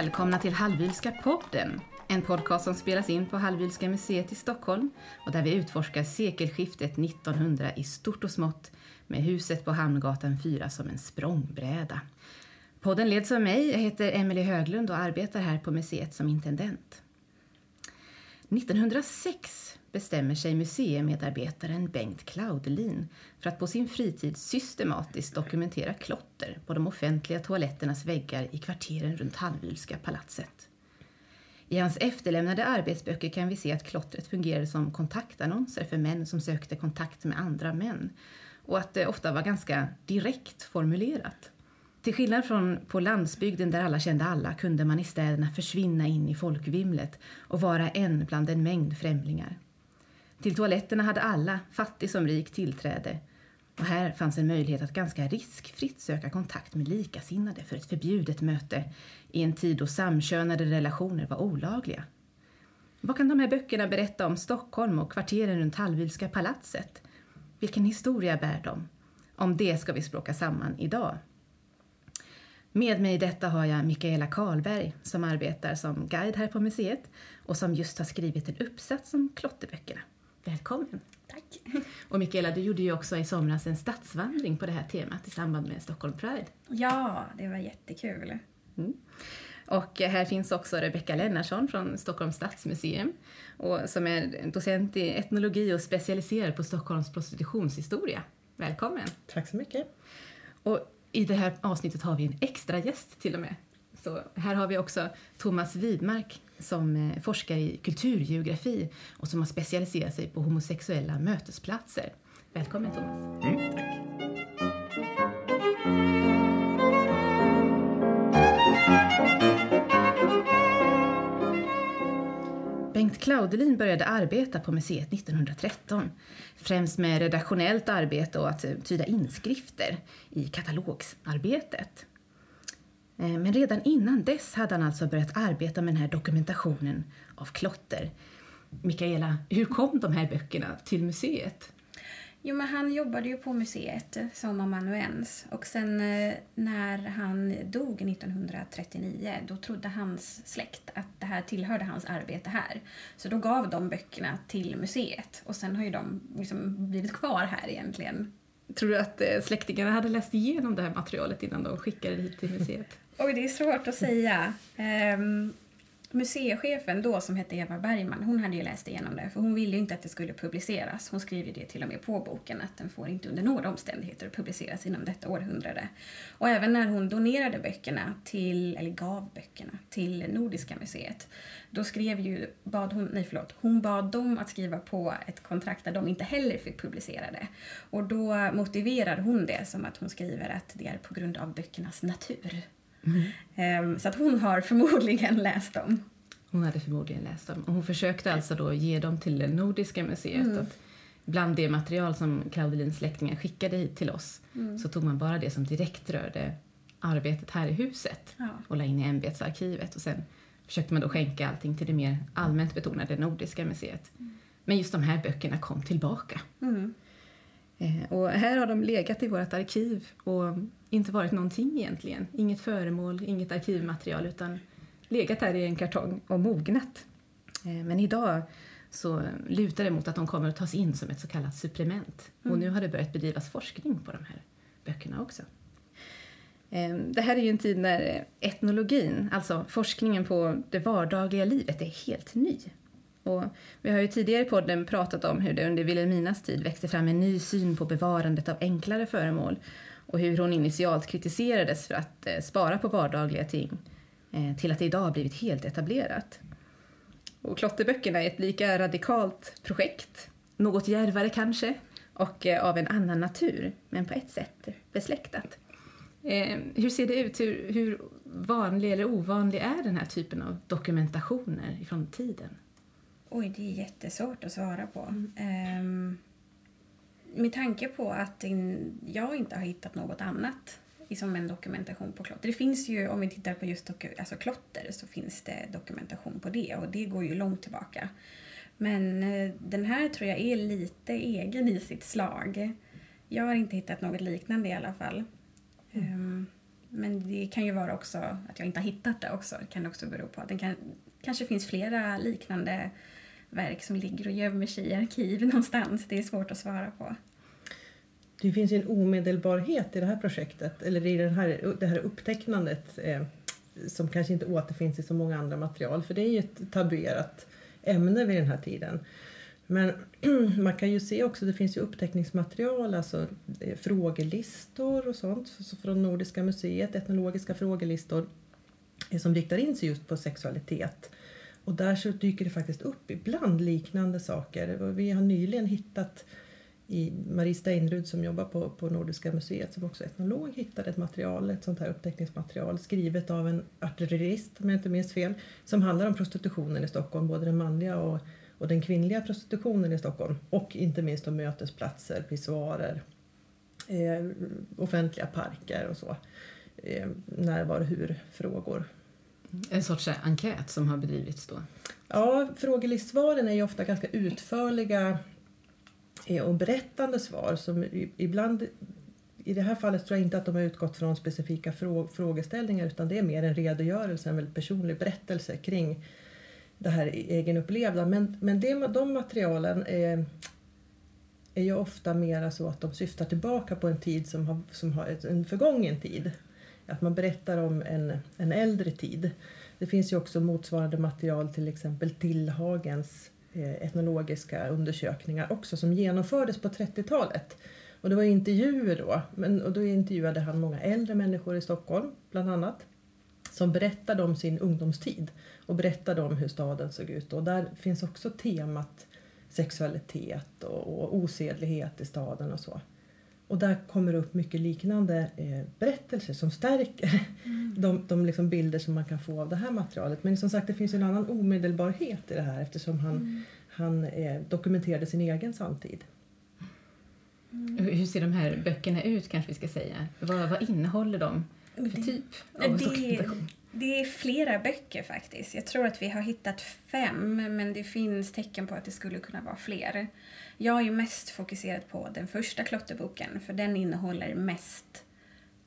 Välkomna till Hallwylska podden. En podcast som spelas in på Hallwylska museet i Stockholm och där vi utforskar sekelskiftet 1900 i stort och smått med huset på Hamngatan 4 som en språngbräda. Podden leds av mig, jag heter Emelie Höglund och arbetar här på museet som intendent. 1906 bestämmer sig museimedarbetaren Bengt Claudelin för att på sin fritid systematiskt dokumentera klotter på de offentliga toaletternas väggar i kvarteren runt Hallwylska palatset. I hans efterlämnade arbetsböcker kan vi se att klottret fungerade som kontaktannonser för män som sökte kontakt med andra män och att det ofta var ganska direkt formulerat. Till skillnad från på landsbygden där alla kände alla kunde man i städerna försvinna in i folkvimlet och vara en bland en mängd främlingar. Till toaletterna hade alla, fattig som rik, tillträde och här fanns en möjlighet att ganska riskfritt söka kontakt med likasinnade för ett förbjudet möte i en tid då samkönade relationer var olagliga. Vad kan de här böckerna berätta om Stockholm och kvarteren runt Hallwylska palatset? Vilken historia bär de? Om det ska vi språka samman idag. Med mig i detta har jag Mikaela Karlberg som arbetar som guide här på museet och som just har skrivit en uppsats om klotterböckerna. Välkommen! Tack! Och Mikaela, du gjorde ju också i somras en stadsvandring på det här temat i samband med Stockholm Pride. Ja, det var jättekul. Mm. Och här finns också Rebecka Lennarsson från Stockholms stadsmuseum och som är docent i etnologi och specialiserad på Stockholms prostitutionshistoria. Välkommen! Tack så mycket! Och i det här avsnittet har vi en extra gäst till och med. Så här har vi också Thomas Widmark som eh, forskar i kulturgeografi och som har specialiserat sig på homosexuella mötesplatser. Välkommen Thomas! Mm, tack! Bengt Claudelin började arbeta på museet 1913. Främst med redaktionellt arbete och att eh, tyda inskrifter i katalogsarbetet. Eh, men redan innan dess hade han alltså börjat arbeta med den här dokumentationen av klotter. Mikaela, hur kom de här böckerna till museet? Jo, men han jobbade ju på museet som amanuens och sen eh, när han dog 1939 då trodde hans släkt att det här tillhörde hans arbete här. Så då gav de böckerna till museet och sen har ju de liksom blivit kvar här egentligen. Tror du att eh, släktingarna hade läst igenom det här materialet innan de skickade det hit till museet? Oj, det är svårt att säga. Um, museichefen då, som hette Eva Bergman, hon hade ju läst igenom det för hon ville ju inte att det skulle publiceras. Hon skrev ju det till och med på boken att den får inte under några omständigheter publiceras inom detta århundrade. Och även när hon donerade böckerna till, eller gav böckerna till Nordiska museet, då skrev ju, bad hon, nej förlåt, hon bad dem att skriva på ett kontrakt där de inte heller fick publicera det. Och då motiverar hon det som att hon skriver att det är på grund av böckernas natur. Mm. Så att hon har förmodligen läst dem. Hon hade förmodligen läst dem. Och hon försökte alltså då ge dem till det Nordiska museet. Mm. Att bland det material som Claudelins släktingar skickade hit till oss mm. så tog man bara det som direkt rörde arbetet här i huset ja. och la in i ämbetsarkivet. Och sen försökte man då skänka allting till det mer allmänt betonade Nordiska museet. Mm. Men just de här böckerna kom tillbaka. Mm. Eh, och här har de legat i vårt arkiv och inte varit någonting egentligen. Inget föremål, inget arkivmaterial utan legat här i en kartong och mognat. Eh, men idag så lutar det mot att de kommer att tas in som ett så kallat supplement. Mm. Och nu har det börjat bedrivas forskning på de här böckerna också. Eh, det här är ju en tid när etnologin, alltså forskningen på det vardagliga livet, är helt ny. Och vi har ju tidigare i podden pratat om hur det under Vilhelminas tid växte fram en ny syn på bevarandet av enklare föremål och hur hon initialt kritiserades för att eh, spara på vardagliga ting eh, till att det idag har blivit helt etablerat. Och klotterböckerna är ett lika radikalt projekt, något djärvare kanske, och eh, av en annan natur, men på ett sätt besläktat. hur ser det ut? Hur, hur vanlig eller ovanlig är den här typen av dokumentationer från tiden? Oj, det är jättesvårt att svara på. Mm. Um, med tanke på att in, jag inte har hittat något annat som en dokumentation på klotter. Det finns ju, om vi tittar på just alltså klotter, så finns det dokumentation på det och det går ju långt tillbaka. Men eh, den här tror jag är lite egen i sitt slag. Jag har inte hittat något liknande i alla fall. Mm. Um, men det kan ju vara också att jag inte har hittat det också. Det kan också bero på att det kan, kanske finns flera liknande verk som ligger och gömmer sig i arkiv någonstans. Det är svårt att svara på. Det finns ju en omedelbarhet i det här projektet, eller i den här, det här upptecknandet eh, som kanske inte återfinns i så många andra material, för det är ju ett tabuerat ämne vid den här tiden. Men man kan ju se också, det finns ju uppteckningsmaterial, alltså eh, frågelistor och sånt från Nordiska museet, etnologiska frågelistor eh, som riktar in sig just på sexualitet. Och där så dyker det faktiskt upp ibland liknande saker. Vi har nyligen hittat i Marie Steinrud som jobbar på, på Nordiska museet som också är etnolog hittade ett material, ett sånt här uppteckningsmaterial skrivet av en artillerist om jag inte minns fel som handlar om prostitutionen i Stockholm, både den manliga och, och den kvinnliga prostitutionen i Stockholm och inte minst om mötesplatser, pissoarer, eh, offentliga parker och så. Eh, när, var, hur frågor. En sorts enkät som har bedrivits då? Ja, frågelistsvaren är ju ofta ganska utförliga eh, och berättande svar som ibland i det här fallet tror jag inte att de har utgått från specifika frågeställningar utan det är mer en redogörelse, en väldigt personlig berättelse kring det här e-, egenupplevda. Men, men det, de materialen är, är ju ofta mer så att de syftar tillbaka på en tid som har, som har en förgången tid. Att man berättar om en, en äldre tid. Det finns ju också motsvarande material till exempel Tillhagens eh, etnologiska undersökningar också som genomfördes på 30-talet. Och det var intervjuer då, men, och då intervjuade han många äldre människor i Stockholm bland annat som berättade om sin ungdomstid och berättade om hur staden såg ut. Och där finns också temat sexualitet och, och osedlighet i staden och så. Och där kommer det upp mycket liknande eh, berättelser som stärker mm. de, de liksom bilder som man kan få av det här materialet. Men som sagt, det finns en annan omedelbarhet i det här eftersom han, mm. han eh, dokumenterade sin egen samtid. Mm. Hur ser de här böckerna ut kanske vi ska säga? Vad, vad innehåller de för typ av det, dokumentation? Det är flera böcker faktiskt. Jag tror att vi har hittat fem men det finns tecken på att det skulle kunna vara fler. Jag är ju mest fokuserad på den första klotterboken för den innehåller mest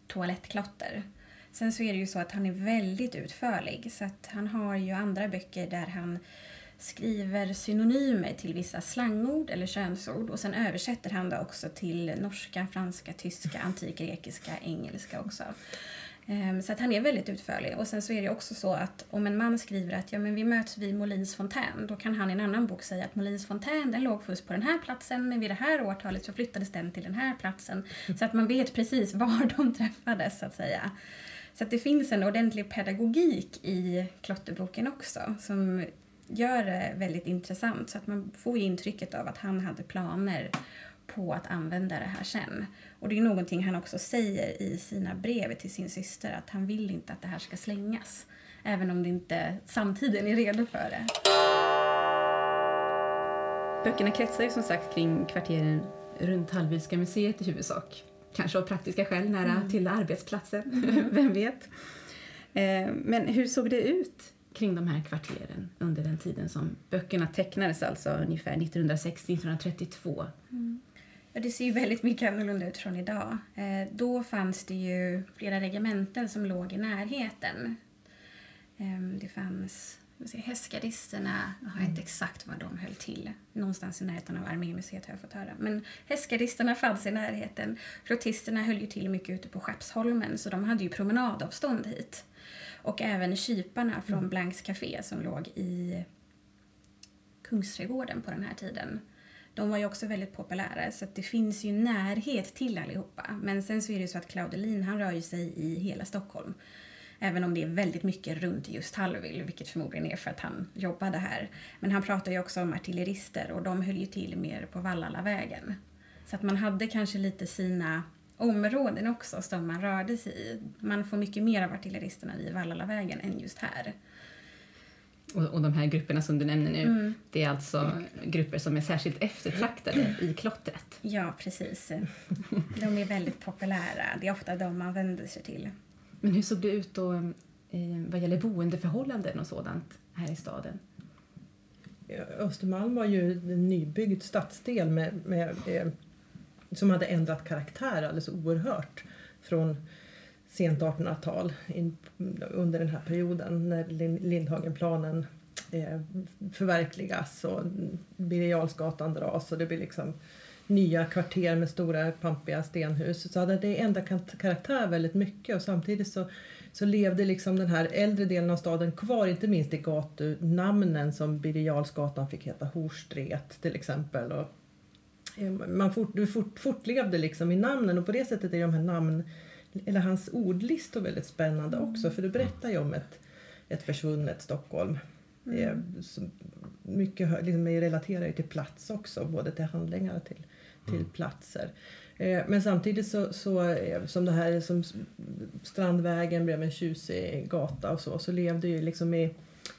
toalettklotter. Sen så är det ju så att han är väldigt utförlig så att han har ju andra böcker där han skriver synonymer till vissa slangord eller könsord och sen översätter han det också till norska, franska, tyska, antikgrekiska, engelska också. Ehm, så att han är väldigt utförlig. Och sen så är det också så att om en man skriver att ja, men vi möts vid Molins fontän, då kan han i en annan bok säga att Molins fontän den låg först på den här platsen, men vid det här årtalet så flyttades den till den här platsen. Så att man vet precis var de träffades, så att säga. Så att det finns en ordentlig pedagogik i klotterboken också, som gör det väldigt intressant. Så att man får intrycket av att han hade planer på att använda det här sen. Och det är någonting han också säger i sina brev till sin syster att han vill inte att det här ska slängas. Även om det inte samtiden är redo för det. Böckerna kretsar ju som sagt kring kvarteren runt Hallwylska museet i huvudsak. Kanske av praktiska skäl nära mm. till arbetsplatser, mm. vem vet. Eh, men hur såg det ut kring de här kvarteren under den tiden som böckerna tecknades, alltså ungefär 1960-1932? Mm. Det ser ju väldigt mycket annorlunda ut från idag. Eh, då fanns det ju flera regementen som låg i närheten. Eh, det fanns hästgardisterna, jag har inte mm. exakt var de höll till. Någonstans i närheten av Armémuseet har jag fått höra. Men hästgardisterna fanns i närheten. Flottisterna höll ju till mycket ute på Skeppsholmen så de hade ju promenadavstånd hit. Och även kyparna från mm. Blanks Café som låg i Kungsträdgården på den här tiden de var ju också väldigt populära så det finns ju närhet till allihopa. Men sen så är det ju så att Claudelin han rör ju sig i hela Stockholm. Även om det är väldigt mycket runt just Hallwyl, vilket förmodligen är för att han jobbade här. Men han pratar ju också om artillerister och de höll ju till mer på Vallalavägen. Så att man hade kanske lite sina områden också som man rörde sig i. Man får mycket mer av artilleristerna vid Vallalavägen än just här. Och, och de här grupperna som du nämner nu, mm. det är alltså grupper som är särskilt eftertraktade i klottret? Ja, precis. De är väldigt populära. Det är ofta de man vänder sig till. Men hur såg det ut då eh, vad gäller boendeförhållanden och sådant här i staden? Östermalm var ju en nybyggd stadsdel med, med, eh, som hade ändrat karaktär alldeles oerhört från sent 1800-tal under den här perioden när Lindhagenplanen eh, förverkligas och Birger dras och det blir liksom nya kvarter med stora pampiga stenhus så hade det ändrat karaktär väldigt mycket och samtidigt så, så levde liksom den här äldre delen av staden kvar, inte minst i gatunamnen som Birger fick heta Horstret till exempel. Och, eh, man fort, du fort, fortlevde liksom i namnen och på det sättet är de här namn, eller hans ordlistor väldigt spännande också för det berättar ju om ett, ett försvunnet Stockholm. Mm. mycket liksom, relaterar ju till plats också, både till handlingar och till, till mm. platser. Eh, men samtidigt så, så, eh, som det här som Strandvägen blev en tjusig gata och så, så levde ju liksom i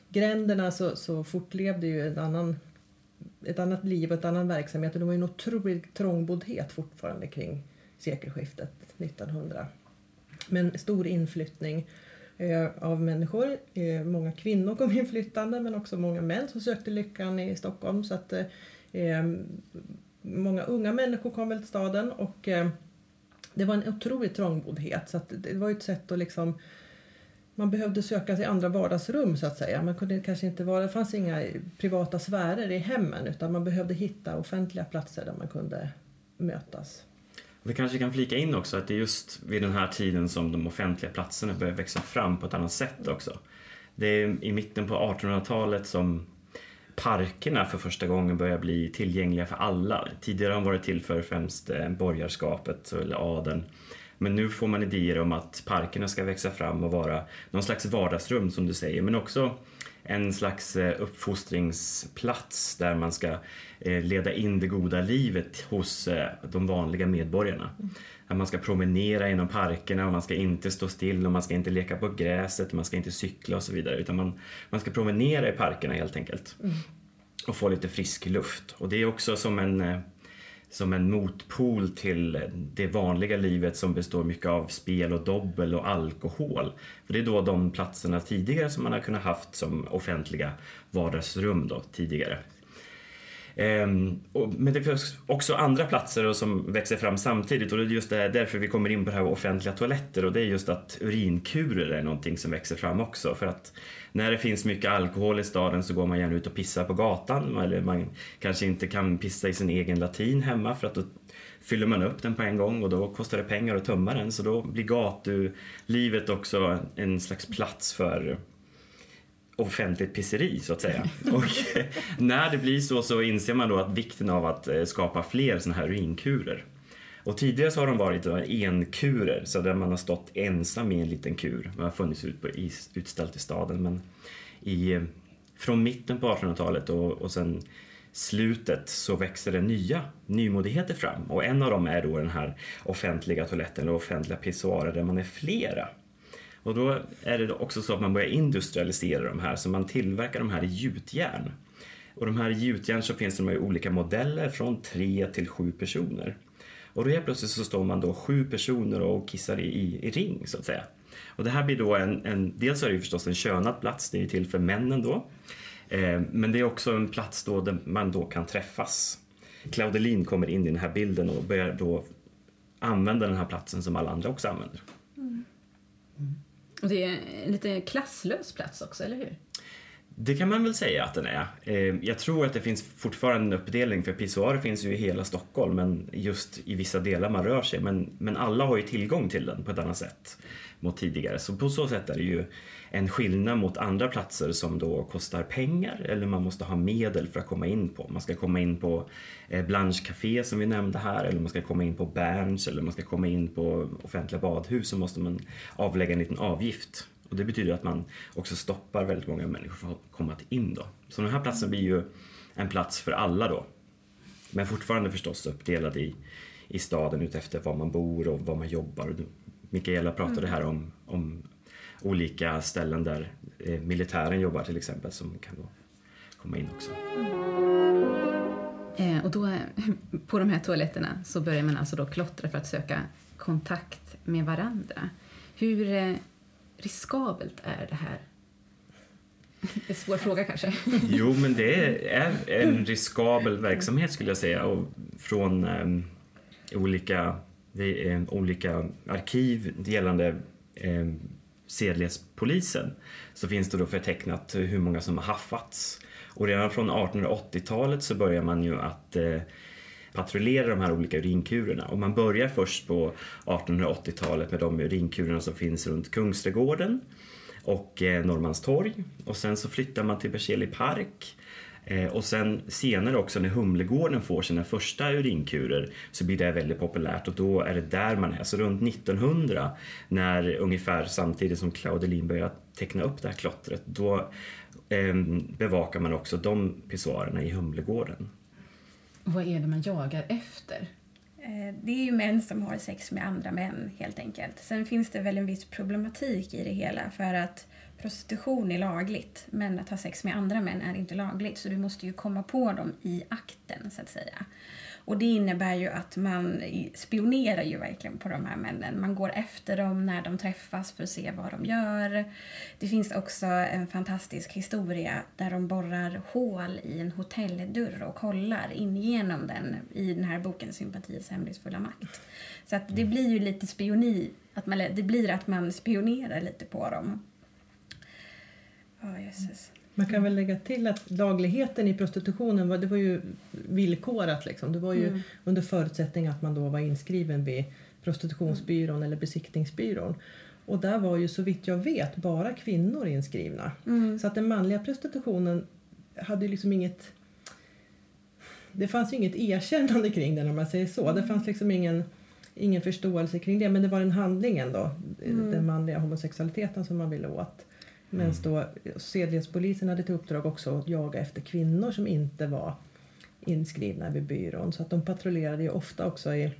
gränderna så, så fortlevde ju en annan, ett annat liv och ett annan verksamhet och det var ju en otrolig trångboddhet fortfarande kring sekelskiftet 1900. Men stor inflyttning eh, av människor. Eh, många kvinnor kom inflyttande men också många män som sökte lyckan i Stockholm. Så att, eh, eh, många unga människor kom väl till staden och eh, det var en otrolig trångboddhet så att det var ett sätt att liksom man behövde söka sig andra vardagsrum så att säga. Man kunde kanske inte vara, det fanns inga privata sfärer i hemmen utan man behövde hitta offentliga platser där man kunde mötas. Vi kanske kan flika in också att det är just vid den här tiden som de offentliga platserna börjar växa fram på ett annat sätt också. Det är i mitten på 1800-talet som parkerna för första gången börjar bli tillgängliga för alla. Tidigare har de varit till för främst eh, borgarskapet eller adeln. Men nu får man idéer om att parkerna ska växa fram och vara någon slags vardagsrum som du säger, men också en slags eh, uppfostringsplats där man ska eh, leda in det goda livet hos de vanliga medborgarna. Att man ska promenera genom parkerna och man ska inte stå still och man ska inte leka på gräset, man ska inte cykla och så vidare utan man, man ska promenera i parkerna helt enkelt. Mm. Och få lite frisk luft. Och det är också som en, eh, som en motpol till det vanliga livet som består mycket av spel och dobbel och alkohol. För det är då de platserna tidigare som man har kunnat haft som offentliga vardagsrum då tidigare. Ehm, men det finns också andra platser som växer fram samtidigt och det är just det, därför vi kommer in på det här med offentliga toaletter och det är just att urinkurer är någonting som växer fram också. För att när det finns mycket alkohol i staden så går man gärna ut och pissar på gatan eller man kanske inte kan pissa i sin egen latin hemma för att då fyller man upp den på en gång och då kostar det pengar att tömma den. Så då blir gatulivet också en slags plats för offentligt pisseri så att säga. Och när det blir så så inser man då att vikten av att eh, skapa fler sådana här urinkurer. Och tidigare så har de varit eh, enkurer, så där man har stått ensam i en liten kur. Man har funnits ut på, utställt i staden men i, eh, från mitten på 1800-talet och, och sen slutet så växer det nya nymodigheter fram och en av dem är då den här offentliga toaletten eller offentliga pissoarer där man är flera. Och då är det också så att man börjar industrialisera de här, så man tillverkar de här i gjutjärn. Och de här i gjutjärn så finns det i olika modeller från tre till sju personer. Och då helt plötsligt så står man då sju personer och kissar i, i, i ring så att säga. Och det här blir då en, en dels är det ju förstås en könad plats, det är ju till för männen då. Eh, men det är också en plats då där man då kan träffas. Claudelin kommer in i den här bilden och börjar då använda den här platsen som alla andra också använder. Och det är en lite klasslös plats också, eller hur? Det kan man väl säga att den är. Eh, jag tror att det finns fortfarande en uppdelning för pissoarer finns ju i hela Stockholm men just i vissa delar man rör sig. Men, men alla har ju tillgång till den på ett annat sätt mot tidigare. Så på så sätt är det ju en skillnad mot andra platser som då kostar pengar eller man måste ha medel för att komma in på. Man ska komma in på eh, Blanche Café som vi nämnde här eller man ska komma in på Berns eller man ska komma in på offentliga badhus så måste man avlägga en liten avgift. Och det betyder att man också stoppar väldigt många människor från att komma in då. Så den här platsen blir ju en plats för alla då. Men fortfarande förstås uppdelad i, i staden utefter var man bor och var man jobbar. Mikaela pratade mm. här om, om olika ställen där eh, militären jobbar till exempel som kan då komma in också. Eh, och då, på de här toaletterna så börjar man alltså då klottra för att söka kontakt med varandra. Hur eh, riskabelt är det här? En svår fråga kanske. Jo, men det är en riskabel verksamhet skulle jag säga och från um, olika, det, um, olika arkiv gällande um, sedlighetspolisen så finns det då förtecknat hur många som har haffats. Och redan från 1880-talet så börjar man ju att eh, patrullera de här olika urinkurerna. Och man börjar först på 1880-talet med de urinkurerna som finns runt Kungsträdgården och eh, Norrmalmstorg. Och sen så flyttar man till Berzelii park eh, och sen senare också när Humlegården får sina första urinkurer så blir det väldigt populärt och då är det där man är. Så runt 1900 när ungefär samtidigt som Claudelin börjar teckna upp det här klottret då eh, bevakar man också de pissoarerna i Humlegården. Vad är det man jagar efter? Eh, det är ju män som har sex med andra män helt enkelt. Sen finns det väl en viss problematik i det hela för att prostitution är lagligt men att ha sex med andra män är inte lagligt. Så du måste ju komma på dem i akten så att säga. Och det innebär ju att man spionerar ju verkligen på de här männen. Man går efter dem när de träffas för att se vad de gör. Det finns också en fantastisk historia där de borrar hål i en hotelldörr och kollar in igenom den i den här boken Sympatiets hemlighetsfulla makt. Så att det blir ju lite spioni, att man, det blir att man spionerar lite på dem. Oh, Jesus. Man kan väl lägga till att lagligheten i prostitutionen var, det var ju villkorat. Liksom. Det var ju mm. under förutsättning att man då var inskriven vid prostitutionsbyrån mm. eller besiktningsbyrån. Och där var ju så vitt jag vet bara kvinnor inskrivna. Mm. Så att den manliga prostitutionen hade ju liksom inget... Det fanns ju inget erkännande kring den om man säger så. Det fanns liksom ingen, ingen förståelse kring det. Men det var den handlingen då, mm. den manliga homosexualiteten som man ville åt. Medan mm. då sedlighetspolisen hade till uppdrag också att jaga efter kvinnor som inte var inskrivna vid byrån. Så att de patrullerade ju ofta också i,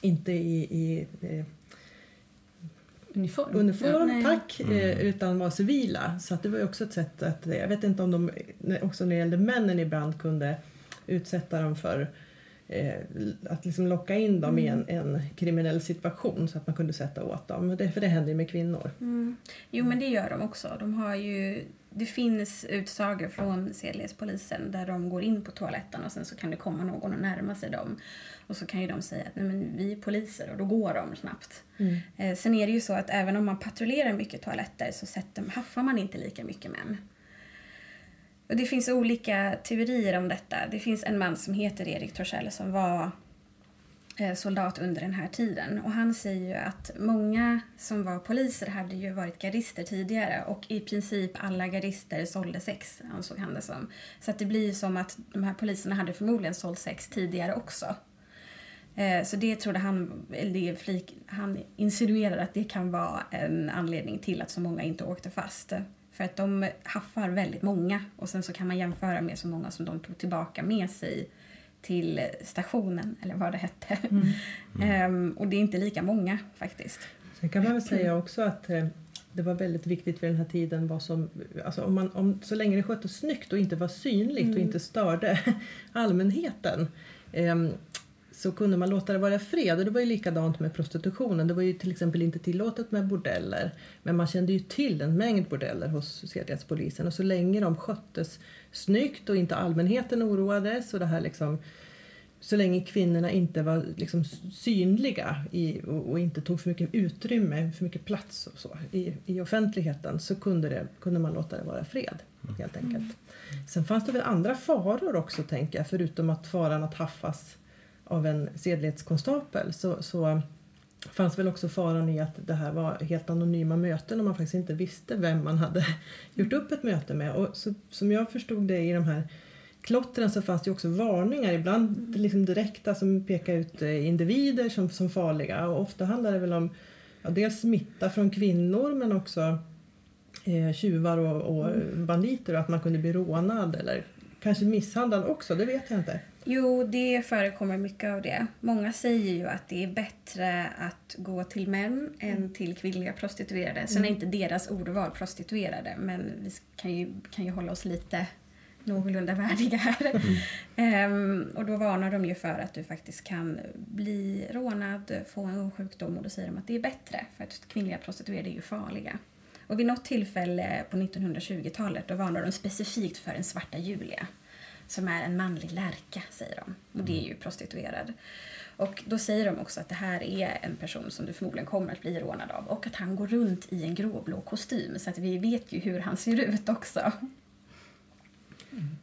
inte i, i eh, uniform, uniform ja, tack, mm. eh, utan var civila. Så att det var ju också ett sätt att, jag vet inte om de också när det gällde männen ibland kunde utsätta dem för eh, att liksom locka in dem mm. i en, en, kriminell situation så att man kunde sätta åt dem. Det, för det händer ju med kvinnor. Mm. Jo men det gör de också. De har ju, det finns utsagor från sedlighetspolisen där de går in på toaletten och sen så kan det komma någon och närma sig dem. Och så kan ju de säga att Nej, men vi är poliser och då går de snabbt. Mm. Eh, sen är det ju så att även om man patrullerar mycket toaletter så sätter, haffar man inte lika mycket män. Och det finns olika teorier om detta. Det finns en man som heter Erik Torssell som var eh, soldat under den här tiden. Och han säger ju att många som var poliser hade ju varit gardister tidigare och i princip alla gardister sålde sex, ansåg han det som. Så att det blir ju som att de här poliserna hade förmodligen sålt sex tidigare också. Eh, så det trodde han, eller flik, han insinuerade att det kan vara en anledning till att så många inte åkte fast. För att de haffar väldigt många och sen så kan man jämföra med så många som de tog tillbaka med sig till stationen eller vad det hette. Mm. Um, och det är inte lika många faktiskt. Sen kan man väl säga också att eh, det var väldigt viktigt vid den här tiden vad som, alltså om man, om, så länge det sköttes snyggt och inte var synligt mm. och inte störde allmänheten um, så kunde man låta det vara fred. Och det var ju likadant med prostitutionen. Det var ju till exempel inte tillåtet med bordeller. Men man kände ju till en mängd bordeller hos sedlighetspolisen. Och så länge de sköttes snyggt och inte allmänheten oroades och det här liksom så länge kvinnorna inte var liksom synliga i, och, och, inte tog för mycket utrymme, för mycket plats och så, i, i offentligheten så kunde, det, kunde man låta det vara fred. helt enkelt. Mm. Sen fanns det väl andra faror också, tänker jag, förutom att faran att haffas av en sedlighetskonstapel så, så fanns väl också faran i att det här var helt anonyma möten och man faktiskt inte visste vem man hade gjort upp ett möte med. Och så, som jag förstod det i de här klottren så fanns det också varningar, ibland liksom direkta som pekar ut eh, individer som, som farliga och ofta handlar det väl om ja, dels smitta från kvinnor men också eh, tjuvar och, och banditer och att man kunde bli rånad eller kanske misshandlad också, det vet jag inte. Jo, det förekommer mycket av det. Många säger ju att det är bättre att gå till män än mm. till kvinnliga prostituerade. Sen är mm. inte deras ordval prostituerade, men vi kan ju, kan ju hålla oss lite någorlunda värdiga här. Mm. um, och då varnar de ju för att du faktiskt kan bli rånad, få en sjukdom och då säger de att det är bättre för att kvinnliga prostituerade är ju farliga. Och vid något tillfälle på 1920-talet då varnar de specifikt för en svarta Julia som är en manlig lärka, säger de. Och det är ju prostituerad. Och då säger de också att det här är en person som du förmodligen kommer att bli rånad av och att han går runt i en gråblå kostym så att vi vet ju hur han ser ut också.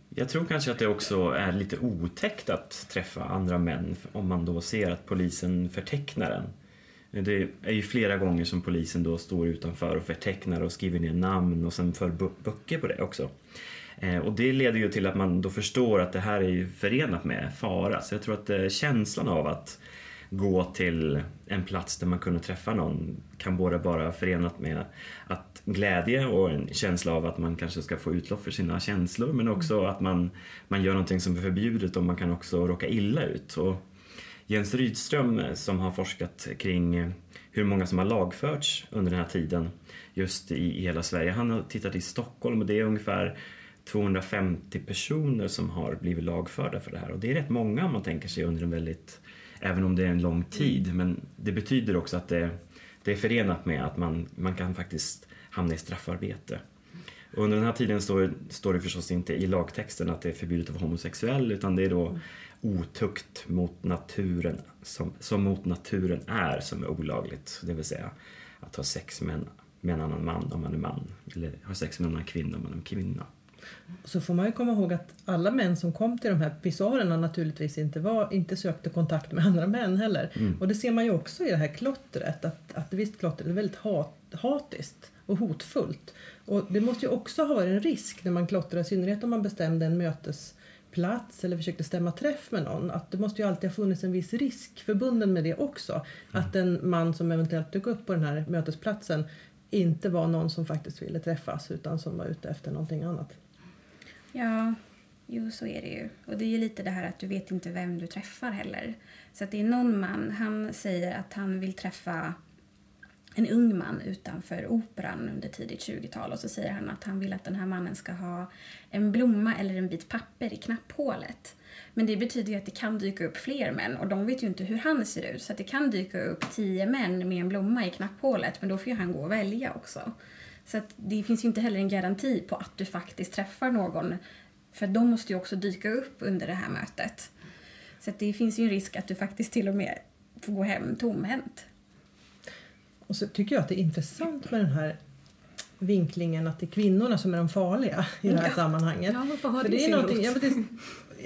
Jag tror kanske att det också är lite otäckt att träffa andra män om man då ser att polisen förtecknar en. Det är ju flera gånger som polisen då står utanför och förtecknar och skriver ner namn och sen för böcker på det också. Eh, och det leder ju till att man då förstår att det här är ju förenat med fara. Så jag tror att eh, känslan av att gå till en plats där man kunde träffa någon kan både vara förenat med att glädje och en känsla av att man kanske ska få utlopp för sina känslor men också att man, man gör någonting som är förbjudet och man kan också råka illa ut. Och Jens Rydström som har forskat kring hur många som har lagförts under den här tiden just i, i hela Sverige. Han har tittat i Stockholm och det är ungefär 250 personer som har blivit lagförda för det här och det är rätt många om man tänker sig under en väldigt, även om det är en lång tid, men det betyder också att det, det är förenat med att man, man kan faktiskt hamna i straffarbete. Och under den här tiden står, står det förstås inte i lagtexten att det är förbjudet att vara homosexuell utan det är då otukt mot naturen som, som mot naturen är som är olagligt. Det vill säga att ha sex med en, med en annan man om man är man eller ha sex med en annan kvinna om man är kvinna. Så får man ju komma ihåg att alla män som kom till de här pisarerna naturligtvis inte, var, inte sökte kontakt med andra män heller. Mm. Och det ser man ju också i det här klottret, att, att visst klottret är väldigt hat, hatiskt och hotfullt. Och det måste ju också ha varit en risk när man klottrar, i synnerhet om man bestämde en mötesplats eller försökte stämma träff med någon. Att det måste ju alltid ha funnits en viss risk förbunden med det också. Mm. Att en man som eventuellt dök upp på den här mötesplatsen inte var någon som faktiskt ville träffas utan som var ute efter någonting annat. Ja, jo så är det ju. Och det är ju lite det här att du vet inte vem du träffar heller. Så att det är någon man, han säger att han vill träffa en ung man utanför operan under tidigt 20-tal och så säger han att han vill att den här mannen ska ha en blomma eller en bit papper i knapphålet. Men det betyder ju att det kan dyka upp fler män och de vet ju inte hur han ser ut. Så att det kan dyka upp tio män med en blomma i knapphålet men då får ju han gå och välja också. Så att det finns ju inte heller en garanti på att du faktiskt träffar någon. För de måste ju också dyka upp under det här mötet. Så det finns ju en risk att du faktiskt till och med får gå hem tomhänt. Och så tycker jag att det är intressant med den här vinklingen att det är kvinnorna som är de farliga i det här ja. sammanhanget. Ja, För det, är någonting, ja, det,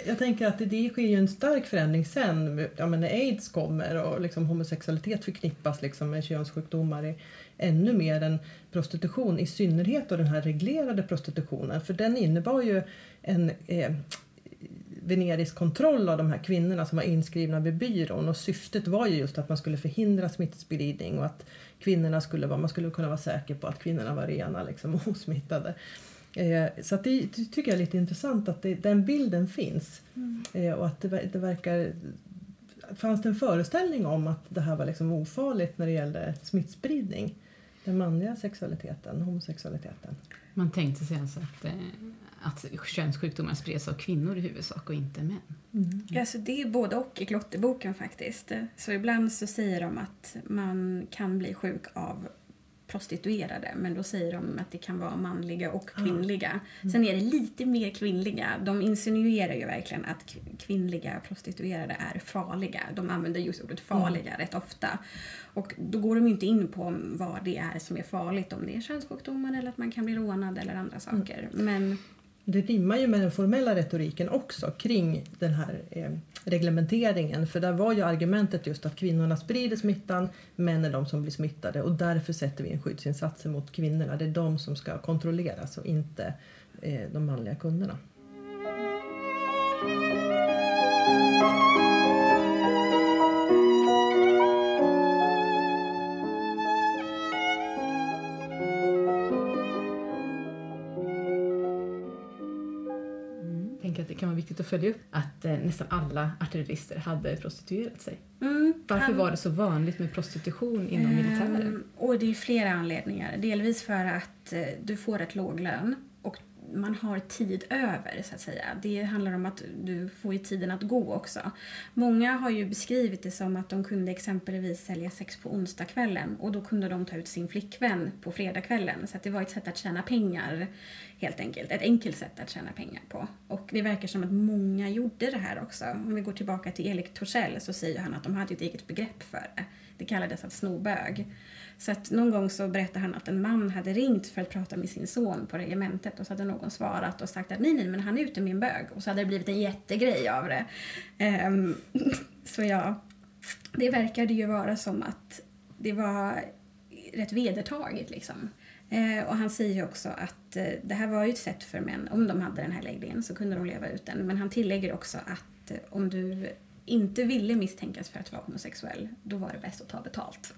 jag tänker att det, det sker ju en stark förändring sen ja, men när aids kommer och liksom homosexualitet förknippas liksom med könssjukdomar i, ännu mer än prostitution, i synnerhet då den här reglerade prostitutionen. För den innebar ju en eh, venerisk kontroll av de här kvinnorna som var inskrivna vid byrån och syftet var ju just att man skulle förhindra smittspridning och att kvinnorna skulle vara, man skulle kunna vara säker på att kvinnorna var rena liksom, och osmittade. Eh, så det, det, tycker jag är lite intressant att det, den bilden finns mm. eh, och att det, det verkar fanns det en föreställning om att det här var liksom ofarligt när det gällde smittspridning? Den manliga sexualiteten, homosexualiteten. Man tänkte sig alltså att, eh, att könssjukdomar spreds av kvinnor i huvudsak och inte män. Mm. Alltså det är både och i klotterboken faktiskt. Så ibland så säger de att man kan bli sjuk av prostituerade men då säger de att det kan vara manliga och kvinnliga. Mm. Sen är det lite mer kvinnliga. De insinuerar ju verkligen att kvinnliga prostituerade är farliga. De använder just ordet farliga mm. rätt ofta. Och då går de inte in på vad det är som är farligt, om det är könssjukdomar eller att man kan bli rånad eller andra saker. Mm. Men det rimmar ju med den formella retoriken också kring den här eh, reglementeringen. För där var ju argumentet just att kvinnorna sprider smittan, män är de som blir smittade och därför sätter vi in skyddsinsatser mot kvinnorna. Det är de som ska kontrolleras och inte eh, de manliga kunderna. Kan vara viktigt att följa upp att eh, nästan alla artillerister hade prostituerat sig. Mm, Varför han, var det så vanligt med prostitution inom militären? Och det är flera anledningar. Delvis för att eh, du får ett låg lön man har tid över, så att säga. Det handlar om att du får ju tiden att gå också. Många har ju beskrivit det som att de kunde exempelvis sälja sex på onsdagskvällen och då kunde de ta ut sin flickvän på fredagskvällen. Så att det var ett sätt att tjäna pengar, helt enkelt. Ett enkelt sätt att tjäna pengar på. Och det verkar som att många gjorde det här också. Om vi går tillbaka till Erik Torssell så säger han att de hade ett eget begrepp för det. Det kallades att sno bög. Så att någon gång så berättade han att en man hade ringt för att prata med sin son på regementet och så hade någon svarat och sagt att nej, nej, men han är ute med en bög. Och så hade det blivit en jättegrej av det. Um, så ja, det verkade ju vara som att det var rätt vedertaget liksom. Eh, och han säger också att eh, det här var ju ett sätt för män, om de hade den här läggningen så kunde de leva ut den. Men han tillägger också att eh, om du inte ville misstänkas för att vara homosexuell, då var det bäst att ta betalt.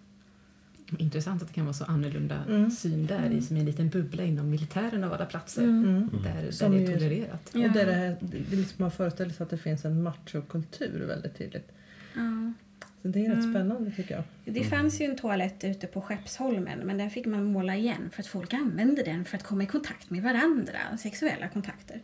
Intressant att det kan vara så annorlunda mm. syn där mm. i som en liten bubbla inom militären av alla platser mm. mm. där, där det är tolererat. Ja. Och där det, här, det liksom man föreställer sig att det finns en machokultur väldigt tydligt. Ja. Så det är rätt mm. spännande tycker jag. Det fanns ju en toalett ute på Skeppsholmen men den fick man måla igen för att folk använde den för att komma i kontakt med varandra, sexuella kontakter.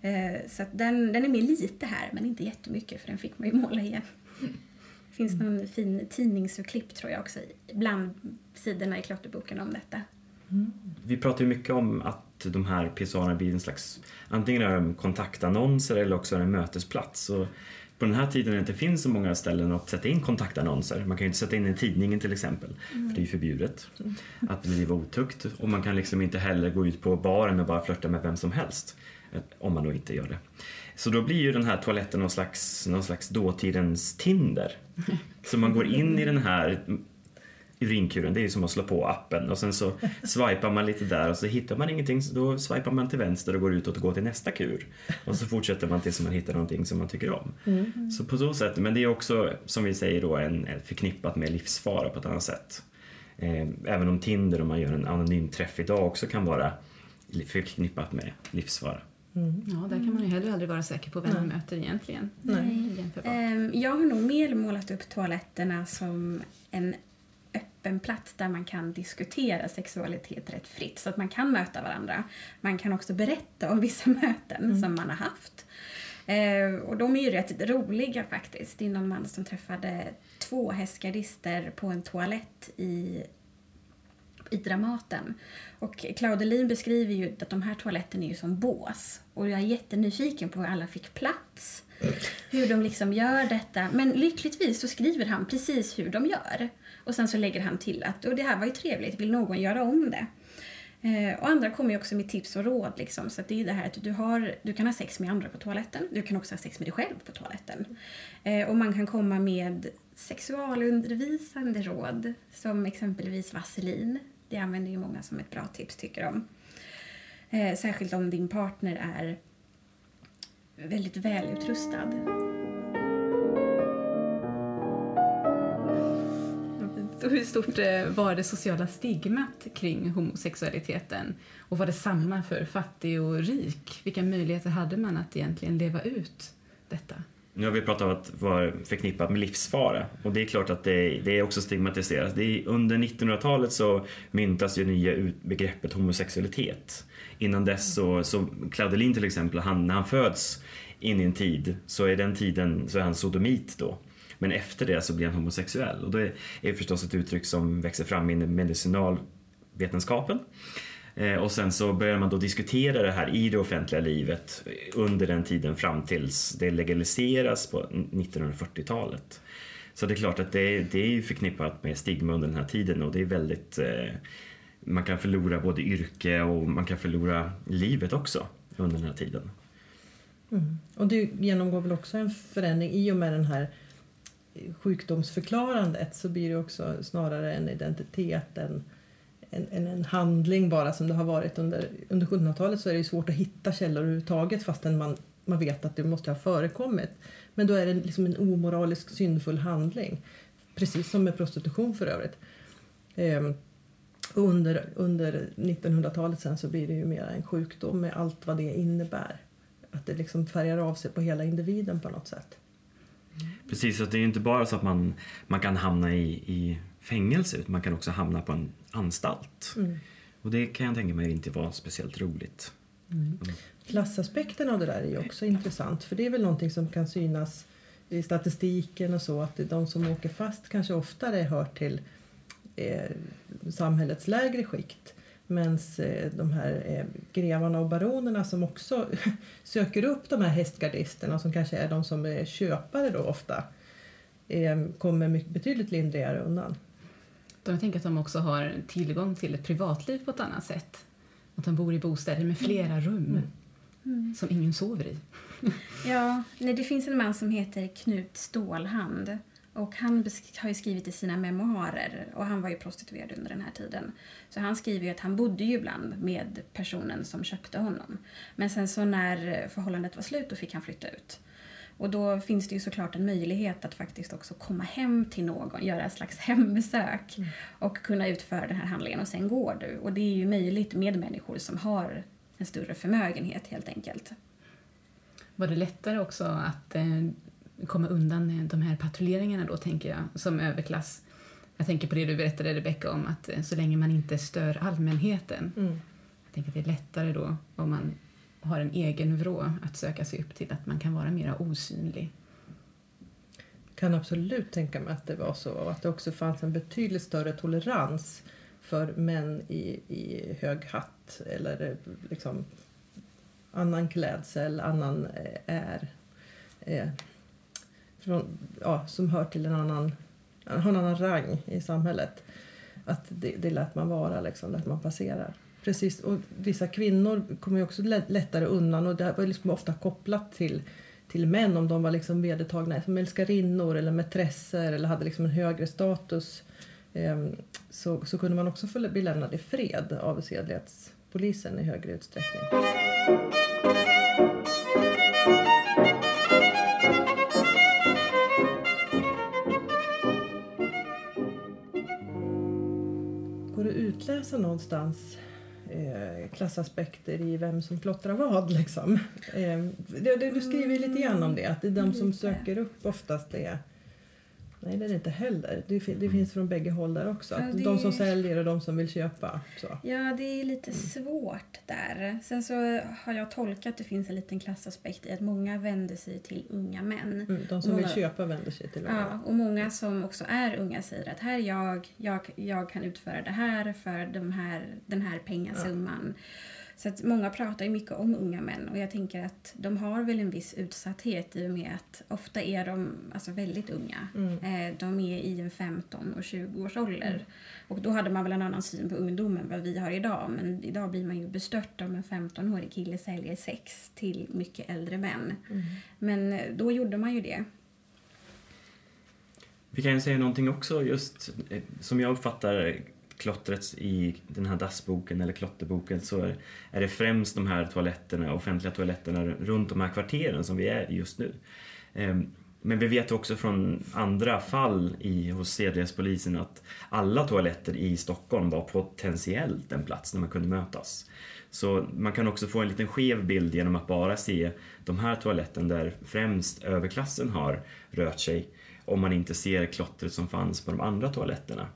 Eh, så den, den är med lite här men inte jättemycket för den fick man ju måla igen. Det finns någon fin tidningsurklipp tror jag också bland sidorna i klotterboken om detta. Mm. Vi pratar ju mycket om att de här pissoarerna blir en slags, antingen är de kontaktannonser eller också är en mötesplats. Och på den här tiden när det inte finns så många ställen att sätta in kontaktannonser, man kan ju inte sätta in i tidningen till exempel, mm. för det är ju förbjudet mm. att bedriva otukt och man kan liksom inte heller gå ut på baren och bara flörta med vem som helst, om man då inte gör det. Så då blir ju den här toaletten någon slags, någon slags dåtidens Tinder. Så man går in i den här urinkuren, det är ju som att slå på appen och sen så swipar man lite där och så hittar man ingenting, så då swipar man till vänster och går ut och går till nästa kur. Och så fortsätter man tills man hittar någonting som man tycker om. Mm. Så på så sätt, men det är också som vi säger då en, en förknippat med livsfara på ett annat sätt. Eh, även om Tinder, om man gör en anonym träff idag, också kan vara förknippat med livsfara. Mm. Ja, där kan man ju heller aldrig vara säker på vem man möter egentligen. Nej. Ehm, jag har nog mer målat upp toaletterna som en öppen plats där man kan diskutera sexualitet rätt fritt så att man kan möta varandra. Man kan också berätta om vissa möten mm. som man har haft. Eh, och de är ju rätt roliga faktiskt. Det är någon man som träffade två hästgardister på en toalett i i Dramaten. Och Claudelin beskriver ju att de här toaletterna är ju som bås. Och jag är jättenyfiken på hur alla fick plats. Hur de liksom gör detta. Men lyckligtvis så skriver han precis hur de gör. Och sen så lägger han till att och det här var ju trevligt, vill någon göra om det? Eh, och andra kommer ju också med tips och råd. Liksom. Så det är det här att du, har, du kan ha sex med andra på toaletten. Du kan också ha sex med dig själv på toaletten. Eh, och man kan komma med sexualundervisande råd. Som exempelvis vaselin. Det använder ju många som ett bra tips tycker de. Eh, särskilt om din partner är väldigt välutrustad. Och hur stort eh, var det sociala stigmat kring homosexualiteten? Och var det samma för fattig och rik? Vilka möjligheter hade man att egentligen leva ut detta? Nu har vi pratat om att vara förknippat med livsfara och det är klart att det, det är också stigmatiserat. Det är, under 1900-talet så myntas ju nya begreppet homosexualitet. Innan dess så, så Claudelin till exempel, han, när han föds in i en tid så är den tiden så är han sodomit då. Men efter det så blir han homosexuell och det är, är förstås ett uttryck som växer fram inom medicinalvetenskapen. Eh, och sen så börjar man då diskutera det här i det offentliga livet under den tiden fram tills det legaliseras på 1940-talet. Så det är klart att det, det är förknippat med stigma under den här tiden och det är väldigt eh, man kan förlora både yrke och man kan förlora livet också under den här tiden. Mm. Och det genomgår väl också en förändring i och med den här sjukdomsförklarandet så blir det också snarare en identitet än en, en, en, handling bara som det har varit under, under 1700-talet så är det svårt att hitta källor överhuvudtaget fastän man, man vet att det måste ha förekommit. Men då är det liksom en omoralisk syndfull handling. Precis som med prostitution för övrigt. Ehm, under, under 1900-talet sen så blir det ju mer en sjukdom med allt vad det innebär. Att det liksom färgar av sig på hela individen på något sätt. Precis, så det är inte bara så att man, man kan hamna i, i fängelse utan man kan också hamna på en anstalt. Mm. Och det kan jag tänka mig inte var speciellt roligt. Mm. Klassaspekten av det där är också intressant för det är väl någonting som kan synas i statistiken och så att de som åker fast kanske oftare hör till eh, samhällets lägre skikt. Medan eh, de här eh, grevarna och baronerna som också söker upp de här hästgardisterna som kanske är de som är köpare då ofta eh, kommer mycket, betydligt lindrigare undan. Jag tänker att de också har tillgång till ett privatliv på ett annat sätt. Att de bor i bostäder med flera rum mm. som ingen sover i. ja, nej, det finns en man som heter Knut Stålhand och han har ju skrivit i sina memoarer, och han var ju prostituerad under den här tiden. Så han skriver ju att han bodde ju ibland med personen som köpte honom. Men sen så när förhållandet var slut då fick han flytta ut. Och då finns det ju såklart en möjlighet att faktiskt också komma hem till någon, göra ett slags hembesök mm. och kunna utföra den här handlingen och sen går du. Och det är ju möjligt med människor som har en större förmögenhet helt enkelt. Var det lättare också att eh, komma undan de här patrulleringarna då, tänker jag, som överklass? Jag tänker på det du berättade, Rebecka, om att eh, så länge man inte stör allmänheten. Mm. Jag tänker att det är lättare då om man har en egen vrå att söka sig upp till, att man kan vara mer osynlig. Jag kan absolut tänka mig att det var så och att det också fanns en betydligt större tolerans för män i, i hög hatt eller liksom annan klädsel, annan eh, är. Eh, från, ja, som hör till en annan, har en annan rang i samhället. Att det, det lät man vara, liksom, lät man passera. Precis, och vissa kvinnor kommer ju också lättare undan och det var liksom ofta kopplat till, till män om de var liksom vedertagna som älskarinnor eller mätresser eller hade liksom en högre status ehm, så, så kunde man också få bli lämnad i fred av sedlighetspolisen i högre utsträckning. Går det att utläsa någonstans eh, klassaspekter i vem som klottrar vad. Liksom. Eh, det, det, du skriver lite grann om det, att det är de som söker upp oftast är Nej, det är det inte heller. Det, det finns från bägge håll där också. Ja, det... De som säljer och de som vill köpa. Så. Ja, det är lite mm. svårt där. Sen så har jag tolkat att det finns en liten klassaspekt i att många vänder sig till unga män. Mm, de som många... vill köpa vänder sig till unga Ja, och många som också är unga säger att här är jag, jag, jag kan utföra det här för de här, den här pengasumman. Ja. Så att många pratar ju mycket om unga män och jag tänker att de har väl en viss utsatthet i och med att ofta är de alltså väldigt unga. Mm. Eh, de är i en 15 och 20 års ålder. Mm. Och då hade man väl en annan syn på ungdomen vad vi har idag. Men idag blir man ju bestört om en 15-årig kille säljer sex till mycket äldre män. Mm. Men eh, då gjorde man ju det. Vi kan ju säga någonting också just eh, som jag uppfattar klottret i den här dassboken eller klotterboken så är, är det främst de här toaletterna, offentliga toaletterna runt de här kvarteren som vi är i just nu. Ehm, men vi vet också från andra fall i, hos sedlighetspolisen att alla toaletter i Stockholm var potentiellt en plats där man kunde mötas. Så man kan också få en liten skev bild genom att bara se de här toaletten där främst överklassen har rört sig om man inte ser klottret som fanns på de andra toaletterna.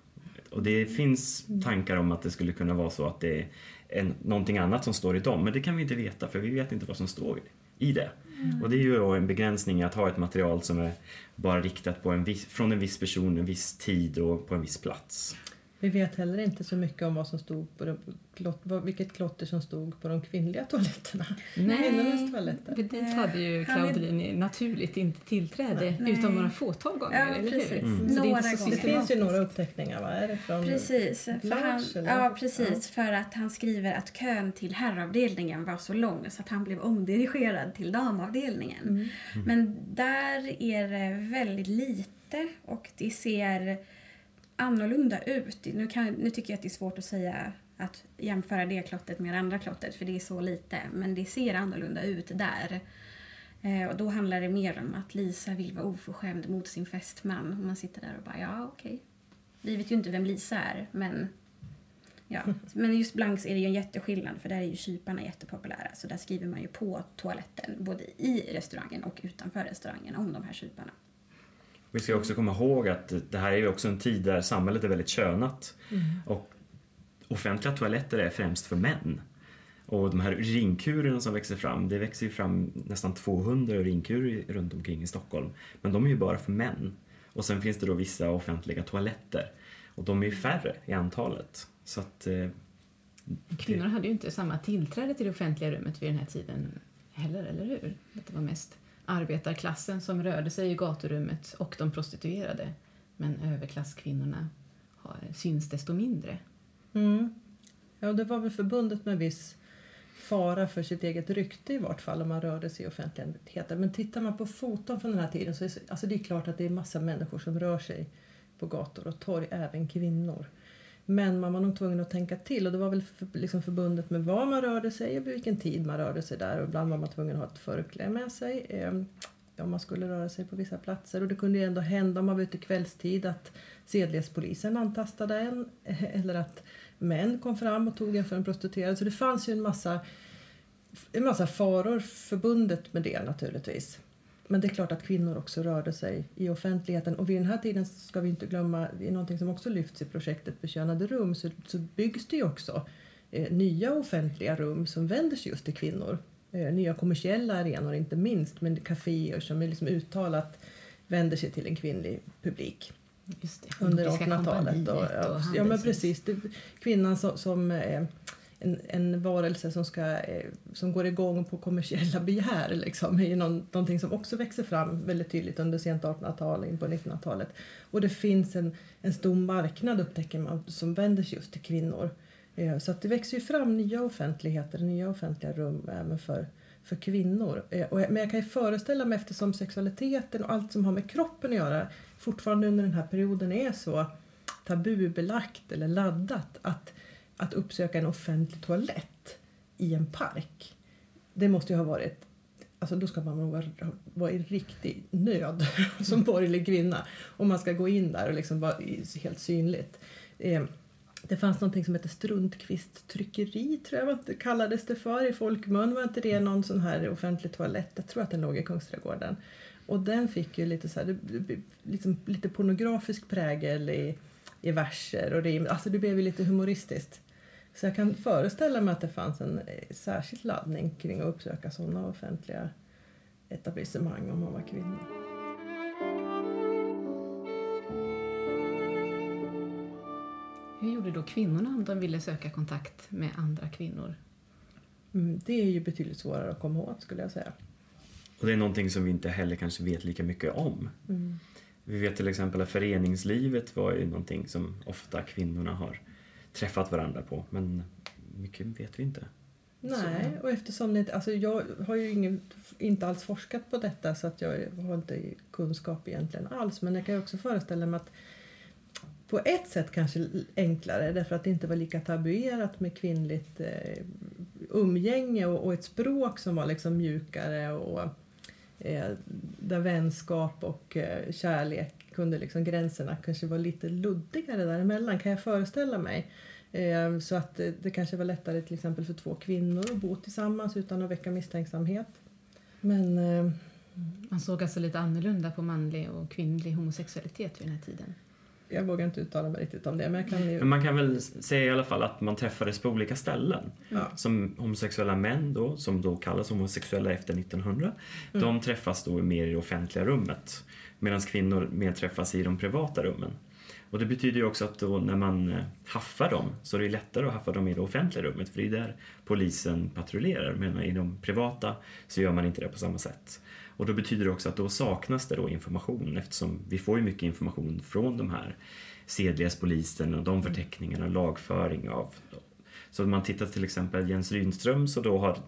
Och det finns tankar om att det skulle kunna vara så att det är en, någonting annat som står i dem, men det kan vi inte veta för vi vet inte vad som står i det. Mm. Och det är ju en begränsning att ha ett material som är bara riktat på en viss, från en viss person, en viss tid och på en viss plats. Vi vet heller inte så mycket om vad som stod på de, klott, vilket klotter som stod på de kvinnliga toaletterna. Nej, kvinnornas toaletter. Dit hade ju Claudine naturligt inte tillträde Nej. utom några fåtal gånger, ja, eller hur? Mm. Några det, gånger. det finns ju några uppteckningar, va? Är det från precis, för han, Ja, precis. Ja. För att han skriver att kön till herravdelningen var så lång så att han blev omdirigerad till damavdelningen. Mm. Mm. Men där är det väldigt lite och det ser annorlunda ut. Nu, kan, nu tycker jag att det är svårt att säga att jämföra det klottret med det andra klottret för det är så lite. Men det ser annorlunda ut där. Eh, och då handlar det mer om att Lisa vill vara oförskämd mot sin fästman. Och man sitter där och bara, ja okej. Okay. Vi vet ju inte vem Lisa är, men Ja, men just Blanks är det ju en jätteskillnad för där är ju kyparna jättepopulära. Så där skriver man ju på toaletten både i restaurangen och utanför restaurangen om de här kyparna. Vi ska också komma ihåg att det här är ju också en tid där samhället är väldigt könat. Mm. Och offentliga toaletter är främst för män. Och de här urinkurerna som växer fram, det växer ju fram nästan 200 urinkurer runt omkring i Stockholm. Men de är ju bara för män. Och sen finns det då vissa offentliga toaletter. Och de är ju färre i antalet. Så att... Eh, Kvinnor hade ju inte samma tillträde till det offentliga rummet vid den här tiden heller, eller hur? Att det var mest arbetarklassen som rörde sig i gaturummet och de prostituerade. Men överklasskvinnorna har, syns desto mindre. Mm. Ja, det var väl förbundet med viss fara för sitt eget rykte i vart fall om man rörde sig i offentligheten. Men tittar man på foton från den här tiden så är alltså det är klart att det är massa människor som rör sig på gator och torg, även kvinnor. Men man var nog tvungen att tänka till. Och det var väl för, liksom förbundet med var man rörde sig och vilken tid man rörde sig där. Och ibland var man tvungen att ha ett förkläde med sig eh, om man skulle röra sig på vissa platser. Och det kunde ju ändå hända om man var ute kvällstid att sedlighetspolisen antastade en eller att män kom fram och tog en för en prostituerad. Så det fanns ju en massa en massa faror förbundet med det naturligtvis. Men det är klart att kvinnor också rörde sig i offentligheten. Och vid den här tiden ska vi inte glömma, det är någonting som också lyfts i projektet Bekönade rum, så, så byggs det ju också eh, nya offentliga rum som vänder sig just till kvinnor. Eh, nya kommersiella arenor inte minst, men kaféer som är liksom uttalat vänder sig till en kvinnlig publik. Under 1800-talet. Och, och ja, men precis. Det, kvinnan som, som eh, en, en varelse som, ska, eh, som går igång på kommersiella begär liksom, är någon, någonting som också växer fram väldigt tydligt under sent 1800-tal in på 1900-talet. Och det finns en, en stor marknad upptäcker man som vänder sig just till kvinnor. Eh, så att det växer ju fram nya offentligheter, nya offentliga rum även för, för kvinnor. Eh, men jag kan ju föreställa mig eftersom sexualiteten och allt som har med kroppen att göra fortfarande under den här perioden är så tabubelagt eller laddat att att uppsöka en offentlig toalett i en park. Det måste ju ha varit Alltså då ska man vara, vara i riktig nöd som borgerlig kvinna om man ska gå in där och liksom vara helt synligt. Eh, det fanns något som hette Struntkvist tryckeri, tror jag det kallades det för i folkmun. Var inte det någon sån här offentlig toalett? Jag tror att den låg i Kungsträdgården. Och den fick ju lite, så här, liksom, lite pornografisk prägel i, i verser och det, alltså det blev ju lite humoristiskt. Så jag kan föreställa mig att det fanns en eh, särskild laddning kring att uppsöka sådana offentliga etablissemang om man var kvinna. Hur gjorde då kvinnorna om de ville söka kontakt med andra kvinnor? Mm, det är ju betydligt svårare att komma åt skulle jag säga. Och det är någonting som vi inte heller kanske vet lika mycket om. Mm. Vi vet till exempel att föreningslivet var ju någonting som ofta kvinnorna har träffat varandra på. Men mycket vet vi inte. Nej, och eftersom det, alltså jag har ju ingen, inte alls forskat på detta så att jag har inte kunskap egentligen alls. Men jag kan också föreställa mig att på ett sätt kanske enklare därför att det inte var lika tabuerat med kvinnligt eh, umgänge och, och, ett språk som var liksom mjukare och eh, där vänskap och eh, kärlek kunde liksom gränserna kanske vara lite luddigare däremellan kan jag föreställa mig. Ehm, så att det kanske var lättare till exempel för två kvinnor att bo tillsammans utan att väcka misstänksamhet. Men... Ehm, Man såg alltså lite annorlunda på manlig och kvinnlig homosexualitet vid den här tiden? Jag vågar inte uttala mig riktigt om det. Men, kan ju... men man kan väl säga i alla fall att man träffades på olika ställen. Ja. Som homosexuella män då, som då kallas homosexuella efter 1900, mm. de träffas då mer i det offentliga rummet. Medan kvinnor mer träffas i de privata rummen. Och det betyder ju också att då när man eh, haffar dem så är det lättare att haffa dem i det offentliga rummet för det är där polisen patrullerar. Men i de privata så gör man inte det på samma sätt. Och då betyder det också att då saknas det då information eftersom vi får ju mycket information från de här sedlighetspolisen och de förteckningarna och lagföring av. Så om man tittar till exempel Jens Rydström så då har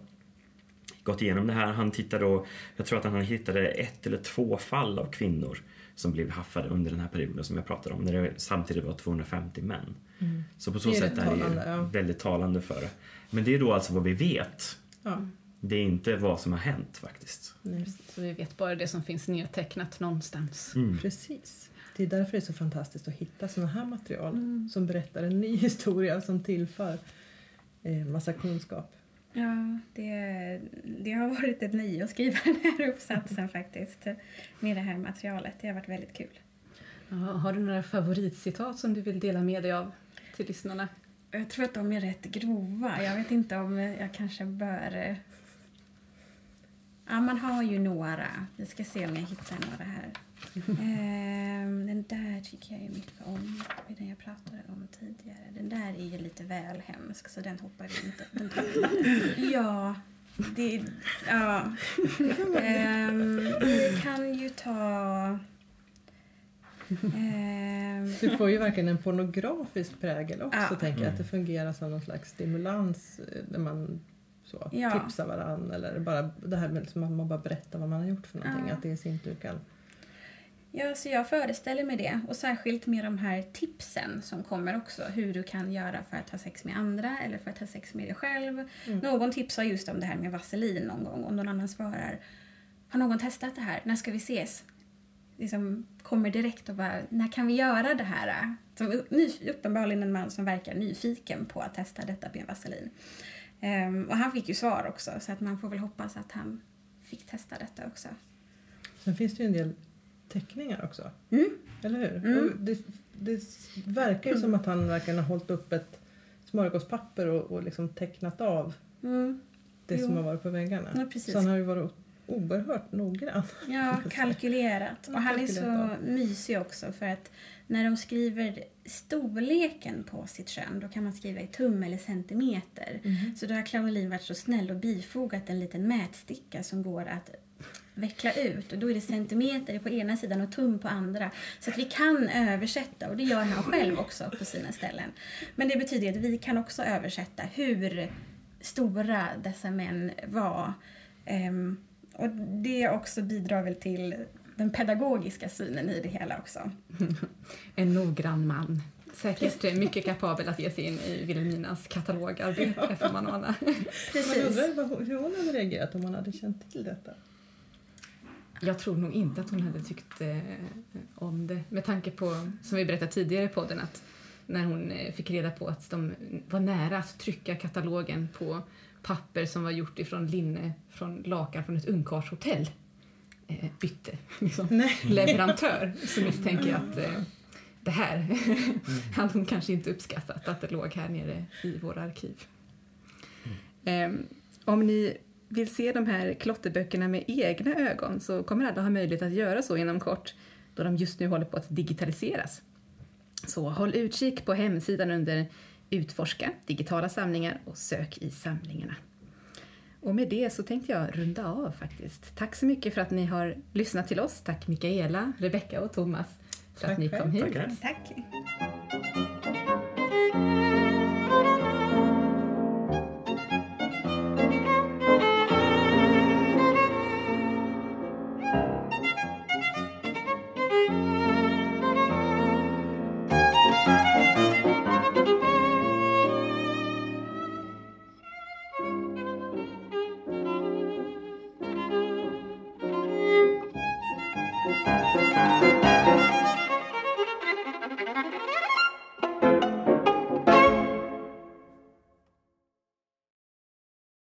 gått igenom det här. Han tittade då, jag tror att han hittade ett eller två fall av kvinnor som blev haffade under den här perioden som jag pratade om, när det samtidigt var 250 män. Mm. Så på så sätt är det ju ja. väldigt talande för det. Men det är då alltså vad vi vet. Ja. Det är inte vad som har hänt faktiskt. Nej. Så vi vet bara det som finns nedtecknat någonstans. Mm. Precis. Det är därför det är så fantastiskt att hitta sådana här material mm. som berättar en ny historia som tillför eh, massa kunskap. Ja, det, det har varit ett nöje att skriva den här uppsatsen faktiskt med det här materialet. Det har varit väldigt kul. Ja, har du några favoritcitat som du vill dela med dig av till lyssnarna? Jag tror att de är rätt grova. Jag vet inte om jag kanske bör... Ja, man har ju några. Vi ska se om jag hittar några här. Ehm, den där tycker jag ju mycket om. Den jag pratade om tidigare. Den där är ju lite väl hemsk, så den hoppar vi inte. Den ja, det... Ja. Ehm, vi kan ju ta... Ehm, Du får ju verkligen en pornografisk prägel också, Ja. tänker jag. Att det fungerar som någon slags stimulans eh, när man så, Ja. tipsar varandra. Eller bara det här med liksom att man bara berättar vad man har gjort för någonting. Ja. Att det i sin tur kan... Ja, så jag föreställer mig det. Och särskilt med de här tipsen som kommer också. Hur du kan göra för att ha sex med andra eller för att ha sex med dig själv. Mm. Någon tipsar just om det här med vaselin någon gång. Om någon annan svarar Har någon testat det här? När ska vi ses? Liksom kommer direkt och bara När kan vi göra det här? Som uppenbarligen en man som verkar nyfiken på att testa detta med vaselin. Ehm, och han fick ju svar också så att man får väl hoppas att han fick testa detta också. Sen finns det ju en del teckningar också. Mm. Eller hur? Mm. Det, det verkar ju som att han verkligen har hållit upp ett smörgåspapper och, och liksom tecknat av Mm. det Jo. som har varit på väggarna. Ja. Så han har ju varit oerhört noggrann. Ja, kalkylerat. Och han är så mysig också för att när de skriver storleken på sitt kön då kan man skriva i tum eller centimeter. Så då har Claudine varit så snäll och bifogat en liten mätsticka som går att veckla ut. Och då är det centimeter på ena sidan och tum på andra. Så att vi kan översätta och det gör han själv också på sina ställen. Men det betyder att vi kan också översätta hur stora dessa män var. Ehm, och det också bidrar väl till den pedagogiska synen i det hela också. En noggrann man. Säkert mycket kapabel att ge sig in i Vilhelminas katalogarbete, får man ana. Man Precis. undrar vad hon- hur hon hade reagerat om hon hade känt till detta. Jag tror nog inte att hon hade tyckt eh, om det med tanke på, som vi berättade tidigare i podden, att när hon eh, fick reda på att de var nära att trycka katalogen på papper som var gjort ifrån linne från lakan från ett ungkarlshotell bytte liksom, leverantör så misstänker jag att eh, det här hade hon kanske inte uppskattat att det låg här nere i våra arkiv. Ehm, om ni vill se de här klotterböckerna med egna ögon så kommer alla ha möjlighet att göra så inom kort då de just nu håller på att digitaliseras. Så håll utkik på hemsidan under Utforska digitala samlingar och sök i samlingarna. Och med det så tänkte jag runda av faktiskt. Tack så mycket för att ni har lyssnat till oss. Tack Mikaela, Rebecka och Thomas för Tack att ni kom hit. Tackar. Tack.